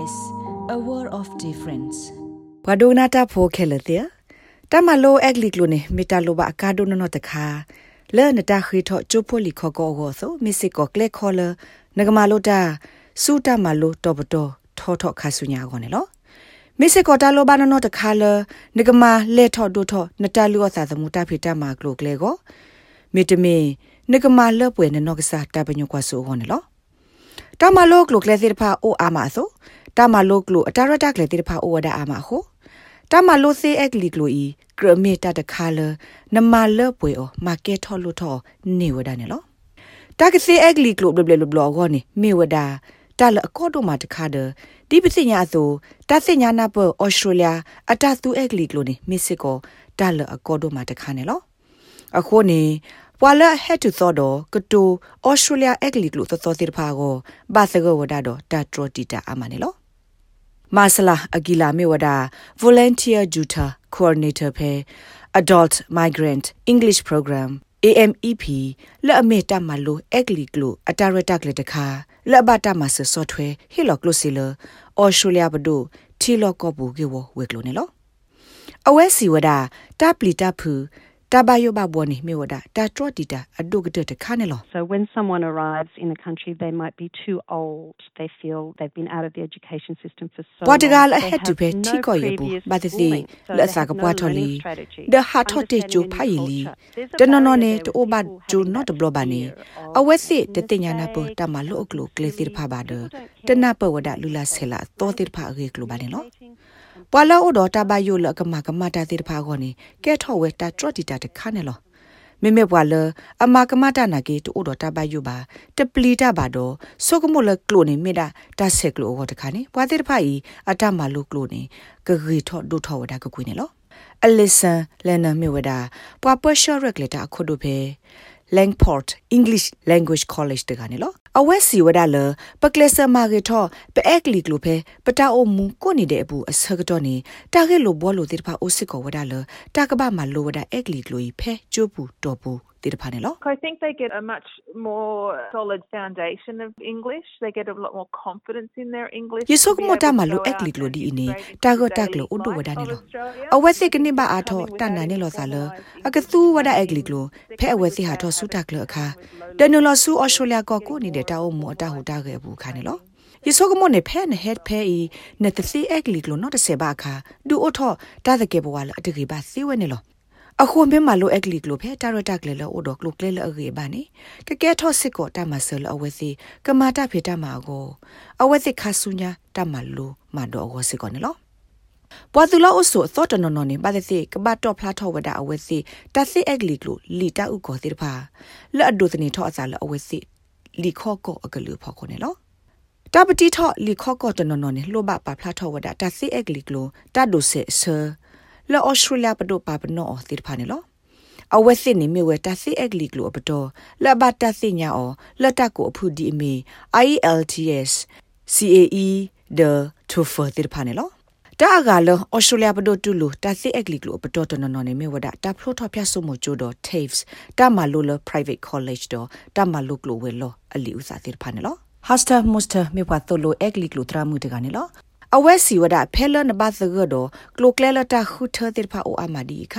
SBS a world of difference ဘဒိုနာတာဖိုခဲလတဲ့တမလိုအက်လီကလိုနေမီတာလိုဘာအကာဒိုနနတခါလဲနတာခီထောချိုဖိုလီခေါကောကိုဆိုမစ်စစ်ကိုကလက်ခေါ်လနဂမလိုတာစူတာမလိုတော့ဘတော်ထောထောခါဆုညာကောနေလောမစ်စစ်ကိုတာလိုဘာနနတခါလနဂမလဲထောဒိုထောနတာလူအစာသမူတာဖီတာမာကလိုကလေကိုမီတမီနဂမလပွေနနောကစားတပညကွာဆိုကောနေလောတမလိုကလိုကလေစစ်ဖာအိုအာမဆို တမလိုကလိုအတာရတာကလေတိဖာအိုဝဒအာမဟိုတမလိုစေအက်ကလီကလိုဤဂရမီတတခါလနမလပွေအောမာကက်ထော်လို့ထော်နေဝဒနေလောတကစေအက်ကလီကလိုဘလဘလဘလောဂောနေမေဝဒတလအကော့တို့မှာတခါတဒီပစိညာဆိုတသညာနာပေါ်ဩစတြေးလျအတသူအက်ကလီကလိုနေမစ်စစ်ကိုတလအကော့တို့မှာတခါနေလောအခုနေပွာလာဟက်တူသောတော့ကတိုဩစတြေးလျအက်ကလီကလိုသောသောတိတဖာကိုဘာသကောဝဒတော့တထရတီတာအမနေလော မာဆလာအဂီလာမေဝဒါ Volunteer Juta Coordinator ဖဲ Adult Migrant English Program AMEP လက်အမေတမလိုအက်ကလီကလိုအတာရတက်လက်တခါလက်ဘတာမဆဆော့ထွဲဟီလော့ကလိုစီလအော်စတြေးလျဘဒိုထီလော့ကောဘူကေဝဝက်ကလိုနေလောအဝဲစီဝဒါတပလီတဖူ တဘယဘဘောနိမေဝဒတာထရတီတာအဒုကတတခါနေလော So when someone arrives in the country they might be too old they feel they've been out of the education system for so long ဘွာတကလအဟက်တူပဲတီကိုရဘူးဘာတစီလက်စာကပွားထော်လီဒဟာထော်တေကျူဖိုင်လီတနနော်နေတိုဘတ်ဂျူနော့တဘလဘာနေအဝက်စစ်တတင်ညာနာ ပတမလို့ကလိုကလေစီဖာဘာဒတနပဝဒလူလာဆဲလာတောတိဖာရေကလိုဘာနေလောပွာလာအိုဒတာဘယိုလကမကမတာတိဖာခေါနေကဲထော်ဝဲတာထရတီတာတခါနေလောမေမေဘွာလအမကမတာနာကေတူဒတာဘယုဘာတပလီတာဘာတော့ဆုကမလကလိုနေမေတာတဆက်ကလိုဟောတခါနေဘွာတိတဖာဤအတမလုကလိုနေဂဂီထော့ဒုထော့ဝဒါကကွေးနေလောအလစ်ဆန်လန်နာမေဝဒါပွာပရှော့ရက်လက်တာခုဒုဖေ Langport English Language College တကနေလော အဝက်စီဝဒါလပကလစမာဂေထောပအက်ကလီကလိုဖေပတာအိုမူကိုနေတဲ့အဘူးအစကတော့နေတာဂေလိုဘောလိုတိတဖာအိုစစ်ကိုဝဒါလတာကဘာမလိုဝဒါအက်ကလီကလိုဖဲကျိုးဘူးတော်ဘူး တိတဖာနေလော I think they get a much more solid foundation of English. They get a lot more confidence in their English. ယေဆုကမတာမလိုအက်ကလီကလိုဒီအင်းတာဂတာကလိုဥဒဝဒါနေလောအဝက်စစ်ကနေပါအားထောတန်နိုင်နေလောစာလအကသူဝဒါအက်ကလီကလိုဖဲအဝက်စစ်ဟာထောဆူတာကလအခါတနလောဆူအော်စတြေးလျကောကိုနေတဲ့တာအုံမအတာဟူတာခဲ့ဘူးခါနေလောယေဆုကမနေဖဲနေဟက်ဖဲဤနတစီအက်ကလီကလိုနော်တဆေဘာခါဒူအိုထောတာတကေဘဝလအတကေပါစီဝဲနေလော အခုမင်းမလိုအက်ကလီကလိုဖဲတာရတာကလေလောအိုဒကလိုကလေလအဂေဘာနေကကဲထောစစ်ကိုတမဆလအဝဲစီကမာတာဖေတမာကိုအဝဲစစ်ခါဆုညာတမလိုမတော့အဝဲစစ်ကိုနေလောပွာသူလောအဆုသောတနော်နော်နေပါတဲ့စီကပတ်တော့ဖလားထောဝဒအဝဲစီတသိအက်ကလီကလိုလီတာဥကိုတိတဖာလက်အဒုသနေထောအစားလအဝဲစီလီခော့ကောအကလူဖော်ခုနေလောတပတိထောလီခော့ကောတနော်နော်နေလှဘပါဖလားထောဝဒတသိအက်ကလီကလိုတဒုဆေဆာ လောဩစတြေးလျပဒိုပါပနောတိတဖာနေလောအဝက်စစ်နေမြဝဲတသိအက်ကလီကလိုပတော်လဘတသိညာအောလတကိုအဖူဒီအမီ IELTS CAE the TOEFL တိတဖာနေလောတာကလောဩစတြေးလျပဒိုတူလူတသိအက်ကလီကလိုပတော်တနော်နော်နေမြဝဒတာဖလိုထော်ပြဆုမချိုတော့ TAFEs တာမလိုလ private college တော့တာမလိုကလိုဝဲလောအလီဥစာတိတဖာနေလော Hasta Muster မြဝတ်တလိုအ က်ကလီကလိုတရာမှုတကနေလောအဝဲစီဝဒဖဲလနဘသဂဒကလိုကလဲလတာခုထတဲ့ဖာအိုအမဒီခ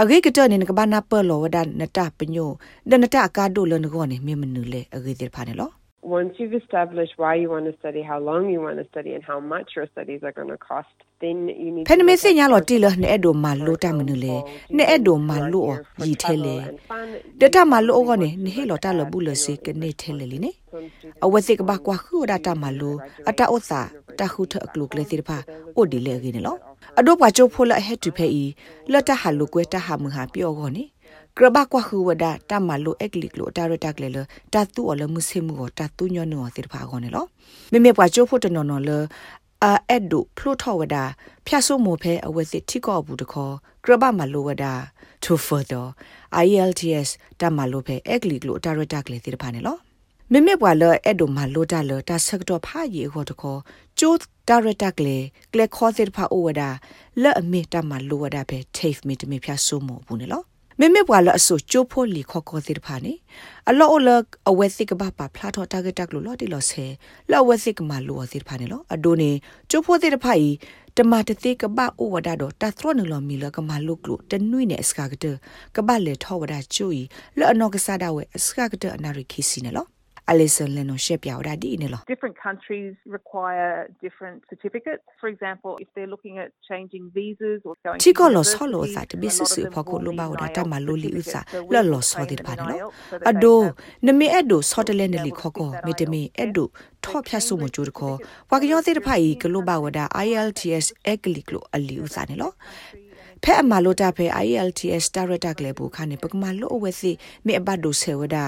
အဂေကတနေကဘာနာပလောဝဒနတာပညိုဒနတာကာဒိုလနကောနေမေမနူလေအဂေတဲ့ဖာနေလော Once you've established why you want to study, how long you want to study, and how much your studies are going to cost, then you need ဖနမေစညာလောတီလနဲ့အဒိုမာလိုတာမနူလေနဲ့အဒိုမာလိုရီထဲလေဒတာမာလိုကနေနေဟေလောတာလဘူးလစေ ကနေထဲလေလီနေအဝသိကဘာကွာခူဒတာမာလိုအတာဥစာတခုထအကလုကလေစီဖာအိုဒီလေကိနေလောအဒိုပါချိုဖိုလဟက်တူဖဲဤလတ်တဟာလူကွဲတဟာမဟာပြောကောနေကရဘကွာခူဝဒတာမလိုအက်ကလစ်လိုတာရတက်လေလတာတူအလမှုစေမှုတာတူညနောစီဖာကောနေလောမေမေပွားချိုဖိုတနော်နော်လအာအဲ့ဒိုဖလိုထောဝဒါဖျာဆိုမိုဖဲအဝဲစစ်ထိကောဘူးတခေါ်ကရဘမလိုဝဒါ to further IELTS တမလိုဖဲအက်ကလစ်လိုတာရတက်လေစီဖာနေလော မေမေပွာလအဲ့ဒိုမာလိုတာလတာဆက်တော့ဖာရီဟောတခေါ်ကျိုးဒါရတက်လေကလခေါ်စစ်ဖာအိုဝဒါလဲ့အမေတမလိုဝဒါပဲ tape မီတမီဖျာဆိုးမို့ဘူးနော်မေမေပွာလအဆူချိုဖိုလီခေါခေါတိဖာနေအလောအလအဝဲစစ်ကဘာပါဖလာတော့တာဂက်တက်လို့လော်တီလော်ဆဲလော်ဝဲစစ်ကမလောတိဖာနေလောအဒိုနေချိုဖိုတိဖာဤတမတတိကပအိုဝဒါတော့တသရနလမီလကမလုကလုတနွိနေစကာကတကပလေထောဝဒါချူဤလောအနောကဆာဒဝဲစကာကတအနာရိခိစီနေလော Alison Leno shepya ora di ne lo Different countries require different certificates. For example, if they're looking at changing visas or going Chi to ko lo university, so lo sa te bi a su lot of su them pho ko will lo ba need ora an ta IELTS ma lo li u sa certificate. So we lo will lo so train de them pa in ne lo IELTS so that they ado have ne me edo so de le ne be li able to kho ko sit that me te me IELTS edo test. tho phya su mo Cambridge ju de ko certificates wa ga yo for te de pha yi European ke lo ba wa da IELTS ekli klo ali u sa ne lo ဖဲအမလို့တာဖဲ IELTS director ကလေးဘူခါနေပကမလို့အဝဲစီမေအဘတ်ဒိုဆေဝဒါ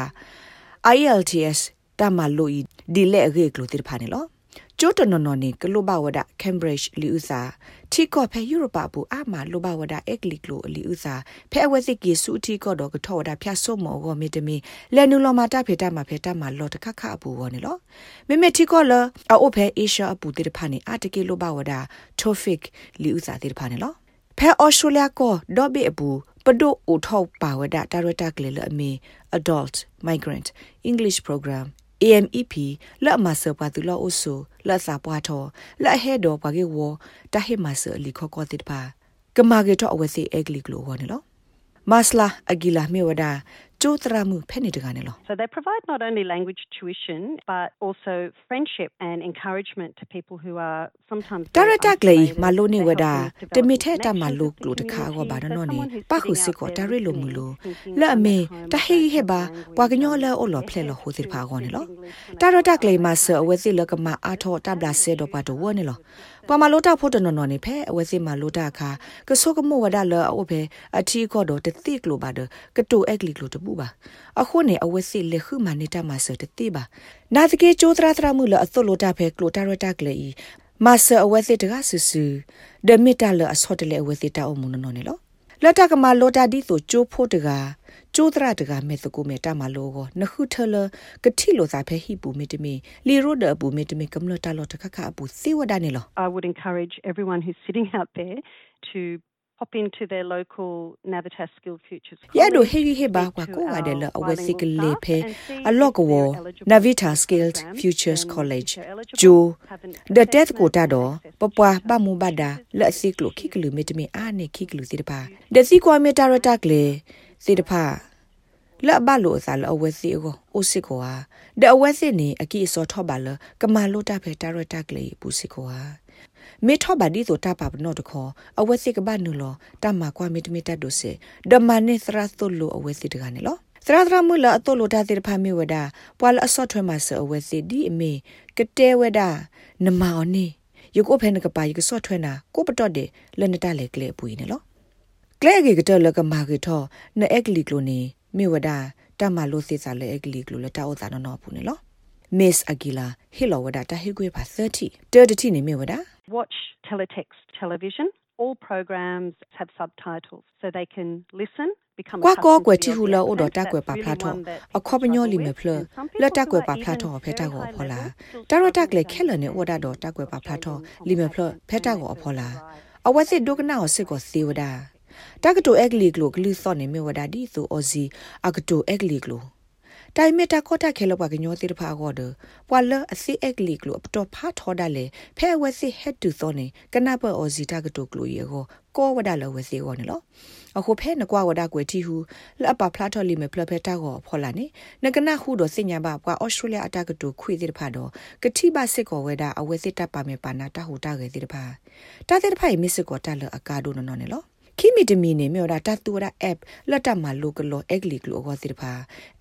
IELTS တမလို့ဤဒီလက်ရေကလို့တိဖာနေလောကျိုးတနော်နော်နေကလိုဘဝဒ Cambridge လီဥစာတီကောဖဲ Europe ဘူအမလိုဘဝဒ Egli ကလိုလီဥစာဖဲအဝဲစစ်ကီစုတီကောတော့ကထောဝဒဖျဆုမောဂောမီတမီလဲနူလောမာတာဖေတာမဖေတာမလောတခခအပူဝနေလောမေမေတီကောလအိုဖဲ Asia အပူတိဖာနေအတကေလိုဘဝဒ Tofik လီဥစာတိဖာနေလော ဖဲဩစတြေးလျကိုဒေါ်ဘီအပူပဒိုအိုထောက်ပါဝဒတာရတာကလေလအမီ adult migrant english program AMEP လက်မဆပွားသူလို့အဆူလက်စာပွားထောလက်ဟဲတော်ပွားကေဝတဟိမဆလီခောကောတိတပါကမာကေတော့အဝစီအဂလီကလိုဝနေလောမစလာအဂီလာမေဝဒါ ကျိုးတရမှုဖဲနေတကနေလော So they provide not only language tuition, but also friendship and encouragement to people who are sometimes တရ very တက်လေ isolated. မလိုနေ They ဝ help ဒါ them develop တမီထဲတမ connections လို with ကလိုတခါ community. ကောဘာ So နော်နေ someone who's ပါခု sitting စစ် out ကောတ there ရလိုမ listening, လို thinking လက်အမေ from their တ home ဟေဟေဘာ language, ပွာကညောလဲ um, အော်လောဖလဲ their လောဟိုတိဖာကောနေလော English, တရတက်လေမဆအဝစီလကမအာထောတဘလာဆေတော့ပါတော့ဝနေလော ပမလိုတာဖို့တနော်နော်နေဖဲအဝစီမလိုတာခါကဆုကမောဝဒါလောအဝဖဲအထီကောတော့တတိကလိုပါတော့ကတိုအက်ကလီကလိုတပူပါအခုနေအဝစီလေခုမနေတာမဆတတိပါနာတကေကျိုးတရာတရာမှုလအသုလိုတာဖဲကလိုတရတက်လေမဆအဝစီတကဆူဆူဒမီတာလအစောတလေအဝစီတာအုံမနော်နေလောလတ်တကမလိုတာဒီဆိုကျိုးဖို့တကား ကျိုးတရတကမဲ့စကူမဲ့တမလောကိုနခုထလကတိလိုစာဖဲဟိပူမီတမီလီရိုဒပူမီတမီကမ္လတာလောတခခအပူစီဝဒနေလော I would encourage everyone who's sitting out there to pop into their local Navitas Skilled Futures ရဒို College, ဟေဟေဘာ speak ကွာ to ကိုဝါတယ်လ our အဝဲစိက bilingual လေ staff ဖဲ and see အလော့က if ဝ they're eligible Navita for Skilled programs, Futures then College if they're eligible, ဂျို have an ဒတက်ကို assessment တာတော့ and access ပ to ပွား tutor ပမှုဘာဒါလက်စိကလိုခိက လူမီတမီအာနေခိကလူစီတပါဒစီကွာမီတာရတက်လေစီတပါလက်ဘလို့အစားလအဝဲစီကိုအိုစစ်ကွာဒအဝဲစစ်နေအကီအစောထော့ပါလကမာလို့တာဖဲတာရတက်လေပူစစ်ကွာမေထောဘာဒီဆိုတာပါဘနောတခေါ်အဝဲစစ်ကဘာနုလောတမကွာမီတမီတတ်ဒိုစေဒမနိသရသုလိုအဝဲစစ်တကနေလောသရသရမူလအတုလိုတာတိဖာမီဝဒပွာလအစော့ထွဲမှာဆအဝဲစစ်ဒီအမေကတဲဝဒနမောင်နေယကိုဖဲနကပါယကစော့ထွဲနာကိုပတော့တယ်လနတလေကလေပူနေလောကလေကေကတလကမာကေထောနအက်ကလီကလိုနေ မိဝဒတမလို့စစ်စားလေအက်ကလီကလိုလတာဥသာနော်ပူနေလော Miss Aguila Hilowada Tahigwe pa 30 30 ni me wada watch teletext television. All programs have subtitles, so they can listen. become kwa ko accustomed kwe to ti the hu lo audio o do accent. ta kwe That's pa really pha tho one that a kho people pnyo li struggle me with. phlo And some la people ta who kwe are pa pha even tho phe ta very go high phola level still ta ro ta struggle kle with khela ne o da do understanding ta kwe pa pha tho Australian li me phlo phe ta go conversation phola and a wa se do kana o se ko se wada ta ka to ek li glo glu so ne me wada di so o zi a ka to ek li glo တိုင်မီတာကောတာခဲလောက်ပါကညောတိတဖာကောဒပွာလအစီအက်ကလီကလိုအတော့ဖာထောဒါလေဖဲဝဲစီဟက်တူသောနေကနပအော်စီတာကတိုကလိုရေကိုကောဝဒါလဝဲစီကောနေလောအခုဖဲနကွာဝဒါကွယ်တီဟူလအပဖလာထော်လီမဖလဖဲတာကိုဖော်လာနေနကနခုတော့စညာဘပွာဩစတြေးလျအတာကတိုခွေတိတဖာတော့ကတိပါစစ်ကောဝဲဒါအဝဲစစ်တပ်ပါမေပါနာတဟူတာခဲ့တိတဖာတာတဲ့တဖာမစ်စစ်ကောတာလအကာဒိုနော်နော်နေလော ခိမီတမီနေမြော်တာတတူရာ app လက်တမလိုကလောအက်ကလီကလောဟောစီတဖာ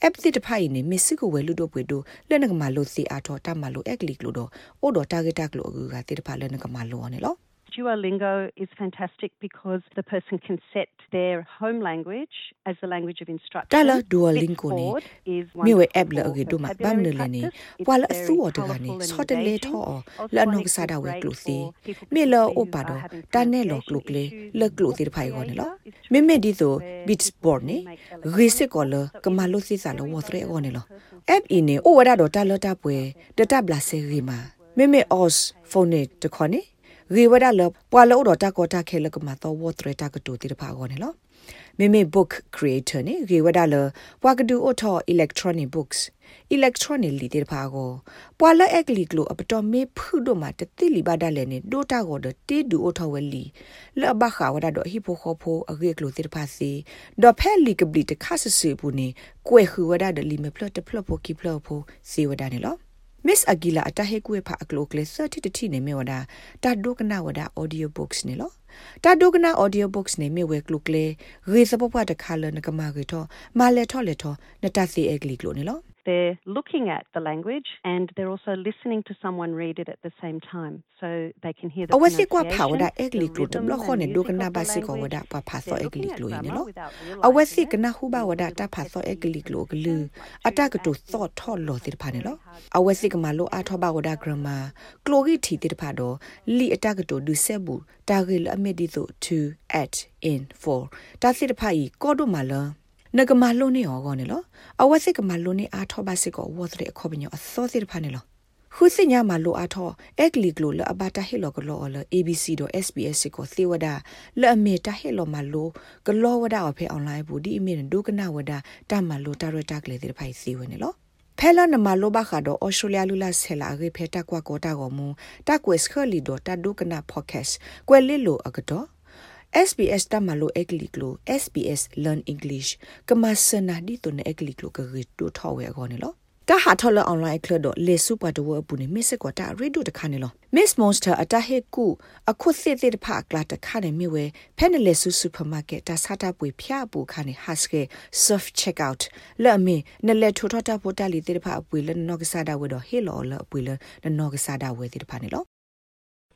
app စစ်တဖာယနေမစ်စကိုဝဲလူတော့ပွေတို့လက်နကမလိုစီအားထောတမလိုအက်ကလီကလောတော့အိုတော့ target ကလောအကူကတိတဖာလက်နကမလိုနေလော Duolingo is fantastic because the person can set their home language as the language of instruction. Tala Duolingo ni Flipboard is မြေဝဲ wonderful app လအကေ for တို့မှာဗမ် vocabulary နလနေ practice. It's ပွာလအ very ဆူော်တကနေ colourful and ဆော့တလေ engaging. ထော Also လအ finding နောကစားတာဝဲ great ကလုစီ for people မေလော particularly အို who ပါ are တော့ having တာနဲ့လောက pronunciation လုကလေ issues. လကလုစီတဖိုင်ကောနေလောမေမေဒီဆို bit sport နေရီစစ်ကောလကမလုစီစာလောဝသရဲကောနေလော app အင်းနေအိုဝဒါတော့တာလတာပွဲတတဘလာဆေရီမာမေမေ os phone တခေါနေ ရီဝဒါလပွာလောတော့တာကောတာခဲလကမတော့ဝသရဲတာကတူတိတဖာကောနေလောမေမေ book creator နေရေဝဒါလပွာကဒူအိုထော electronic books electronic လီတဲ့ဖာကိုပွာလက်အက်ကလီကလိုအပတော်မေဖုဒိုမှာတတိလီပါဒလည်းနေဒိုတာကိုတေဒူအိုထောဝလီလဘခါဝဒါတော့ဟီပိုခိုဖိုအဂေကလိုတဲ့ဖာစီဒေါ်ဖဲလီကဘလီတခါဆဆူပူနေကွယ်ခူဝဒါဒလီမဖလတ်တဖလတ်ဖိုကီဖလတ်ဖိုစီဝဒါနေလော Miss Agila atahe kuwe pha aklo kle 30 tati ne me wada ta dokna wada audio books ne lo ta dokna audio books ne me we klo kle re sa pwa ta khala na kama ge tho ma le tho le tho na ta se egli klo ne lo they're looking at the language and they're also listening to someone read it at the same time so they can hear the awasi kwa pha wada egli klo tum lo khone do kana ba si ko wada pa pha so egli klo yin lo awasi kana hu ba wada ta pha so egli klo glu ata ka to so tho lo ti pha ne lo awasi ka ma lo a tho ba wada grammar klo gi thi ti pha do li ata ka to du se bu ta ge lo amit di so to at in for ta si pha yi ko do ma lo နကမလုံးနေရောကောနေလောအဝစစ်ကမလုံးနေအားထောပါစစ်ကောဝတ်တဲ့ခေါပညောအစောစစ်ဖာနေလောခုစညာမလိုအားထောအက်ကလီကလိုလအဘတာဟီလောကလောလ abc.sbs ကိုသေဝဒလအမေတာဟီလောမလိုကလောဝဒအဖေအွန်လိုင်းဘူးဒီအမေဒုကနာဝဒတမလိုတာရတာကလေးတဲ့ဖိုင်စီဝနေလောဖဲလာနမလိုဘခါတော့အော်စတြေးလျလူလာဆဲလာရေဖဲတက်ကွာကောတာကောမူတက်ကွေစခလီတော့တဒုကနာပေါ့ကတ်ကွယ်လီလိုအကတော့ SBS တမလိုအက်ကလီကလို SBS Learn English ကမစနာဒီတုန်အက်ကလီကလိုကရီတူထော်ဝဲကောနေလောတာဟာထော်လအွန်လိုင်းကလတော့လေစုပတ်တော့ဘူးနေမစ်ကောတာရီဒူတခါနေလော Miss Monster အတဟေကူအခုစစ်စစ်တဖကလာတခါနေမြဝဲဖဲနလေဆူစူပါမာကက်တာစာတာပွေဖျားပူခါနေ Husk Surf Checkout လဲ့အမေနလေထိုထောတာပိုတာလီတဲ့ဖအပွေလဲနော်ကစားတာဝဲတော့ဟေလောလဲအပွေလဲနော်ကစားတာဝဲတဲ့ဖာနေလော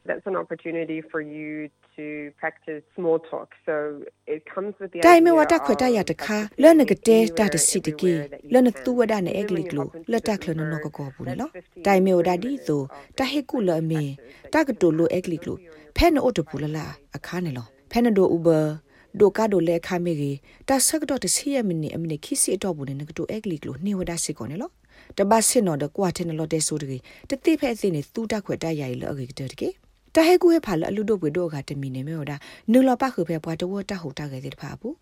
that's an opportunity for you to practice small talk. So it comes with the Dai me wata khota ya ta kha le na gate ta de si de ki le na tu wada ne egli klo le ta khlo no ko ko bu ne lo dai me wada di so ta he ku le me ta ka to lo egli klo phe no oto bu la la akha ne lo phe na do uber ဒိုကာဒိုလေခါမေကြီးတာဆက်တော့တစီယမနီအမနီခီစီတော့ဘူးနေကတိုအက်ကလီကလိုနေဝဒစစ်ကောနေလို့တပတ်စင်တော့ကွာတဲ့နော်တဲ့ဆိုတကြီးတတိဖဲအစင်းနေသူ့တက်ခွက်တက်ရိုင်လောအကြီးတတကြီး တဟဲကူဟဖာလအလူတို့ဘွေတို့ကတမီနေမေော်ဒါနူလပခုဖဲပွားတဝတဟုတာခဲ့တဲ့တဖာဘူး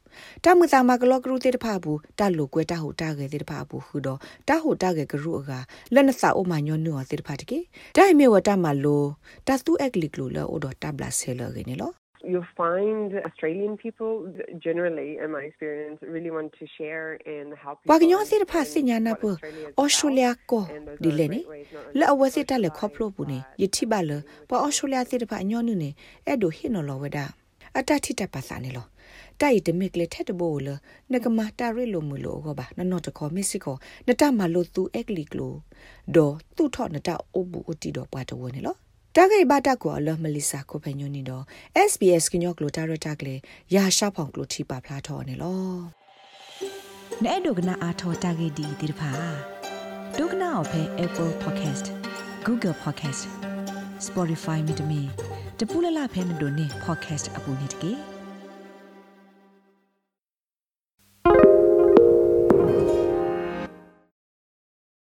တမသာမကလောကရုတဲ့တဖာဘူးတလူကွဲတဟုတာခဲ့တဲ့တဖာဘူးခုတော့တဟုတာခဲ့ကရုအကလက်နစာအိုမညောနူတဲ့တဖာတကေဒိုင်မေဝတမလိုတသူအက်ကလီကလိုလောအိုတော့တဘလာဆဲလောကနေလော you'll find Australian people generally, in my experience, really want to share and help. Wagnyo sir pha sinya na pu Australia ko dile ni la awase ta le khoplo pu ni yithi ba le pa Australia sir pha nyo nu ni e do hin no lo weda ata thi ta pa sa ni lo တိုက်တမစ်လေထက်တဘိုလနကမတာရလိုမလို့ကောပါနနော့တခေါ်မစ်စစ်ခေါ်နတမလို့သူအက်ကလီကလိုဒေါ်သူ့ထော့နတအိုဘူးအတီတော့ပွားတဝနေလော တာဂိဘတာကိုအလမလီစာကိုဖညိုနီတော့ SBS ကညော့ကလိုတာရတာကလေရာရှာဖောင်ကလိုတီပါဖလာထော်နေလောနဲ့ဒုကနာအာထောတာဂိဒီဒီဖာဒုကနာအဖဲ Apple Podcast Google Podcast Spotify မြေတမီတပူလလဖဲနေတို့နေ podcast အပူနေတကေ